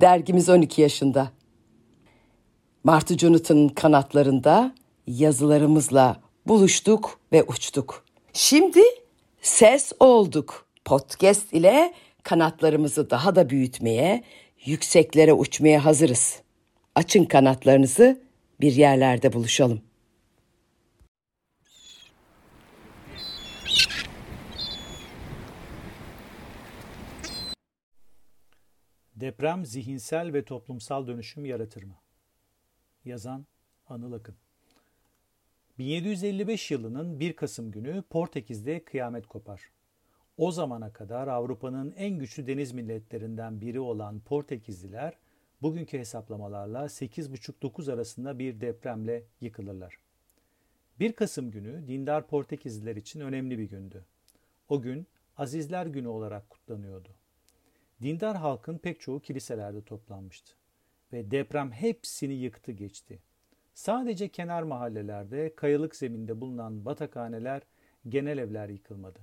Dergimiz 12 yaşında. Martı Jonathan'ın kanatlarında yazılarımızla buluştuk ve uçtuk. Şimdi ses olduk. Podcast ile kanatlarımızı daha da büyütmeye, yükseklere uçmaya hazırız. Açın kanatlarınızı, bir yerlerde buluşalım. Deprem zihinsel ve toplumsal dönüşüm yaratır mı? Yazan Anıl Akın 1755 yılının 1 Kasım günü Portekiz'de kıyamet kopar. O zamana kadar Avrupa'nın en güçlü deniz milletlerinden biri olan Portekizliler bugünkü hesaplamalarla 8,5-9 arasında bir depremle yıkılırlar. 1 Kasım günü dindar Portekizliler için önemli bir gündü. O gün Azizler Günü olarak kutlanıyordu. Dindar halkın pek çoğu kiliselerde toplanmıştı ve deprem hepsini yıktı geçti. Sadece kenar mahallelerde kayalık zeminde bulunan batakhaneler, genel evler yıkılmadı.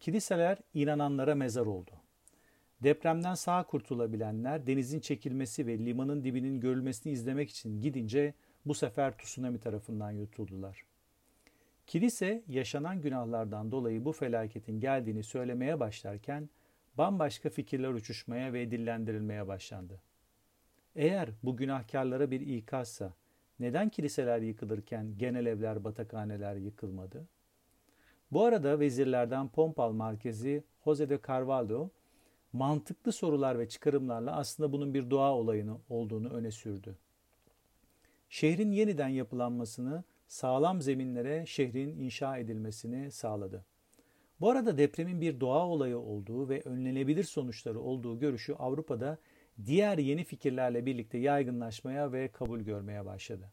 Kiliseler inananlara mezar oldu. Depremden sağ kurtulabilenler denizin çekilmesi ve limanın dibinin görülmesini izlemek için gidince bu sefer tsunami tarafından yutuldular. Kilise yaşanan günahlardan dolayı bu felaketin geldiğini söylemeye başlarken bambaşka fikirler uçuşmaya ve dillendirilmeye başlandı. Eğer bu günahkarlara bir ikazsa neden kiliseler yıkılırken genel evler, batakhaneler yıkılmadı? Bu arada vezirlerden Pompal merkezi Jose de Carvalho mantıklı sorular ve çıkarımlarla aslında bunun bir doğa olayını olduğunu öne sürdü. Şehrin yeniden yapılanmasını, sağlam zeminlere şehrin inşa edilmesini sağladı. Bu arada depremin bir doğa olayı olduğu ve önlenebilir sonuçları olduğu görüşü Avrupa'da diğer yeni fikirlerle birlikte yaygınlaşmaya ve kabul görmeye başladı.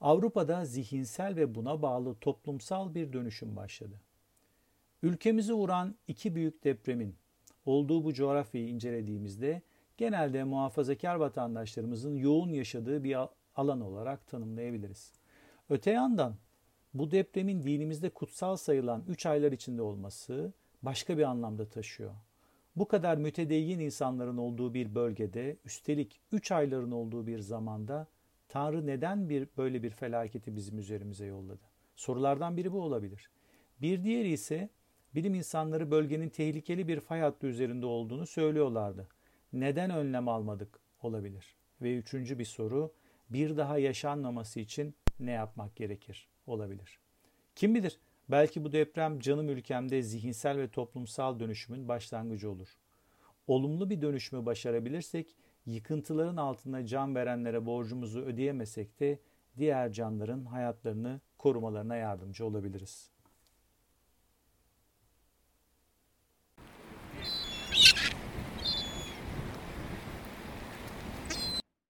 Avrupa'da zihinsel ve buna bağlı toplumsal bir dönüşüm başladı. Ülkemizi vuran iki büyük depremin olduğu bu coğrafyayı incelediğimizde genelde muhafazakar vatandaşlarımızın yoğun yaşadığı bir alan olarak tanımlayabiliriz. Öte yandan bu depremin dinimizde kutsal sayılan üç aylar içinde olması başka bir anlamda taşıyor. Bu kadar mütedeyyin insanların olduğu bir bölgede, üstelik üç ayların olduğu bir zamanda Tanrı neden bir böyle bir felaketi bizim üzerimize yolladı? Sorulardan biri bu olabilir. Bir diğeri ise bilim insanları bölgenin tehlikeli bir fay hattı üzerinde olduğunu söylüyorlardı. Neden önlem almadık olabilir? Ve üçüncü bir soru, bir daha yaşanmaması için ne yapmak gerekir olabilir? Kim bilir? Belki bu deprem canım ülkemde zihinsel ve toplumsal dönüşümün başlangıcı olur. Olumlu bir dönüşümü başarabilirsek yıkıntıların altında can verenlere borcumuzu ödeyemesek de diğer canların hayatlarını korumalarına yardımcı olabiliriz.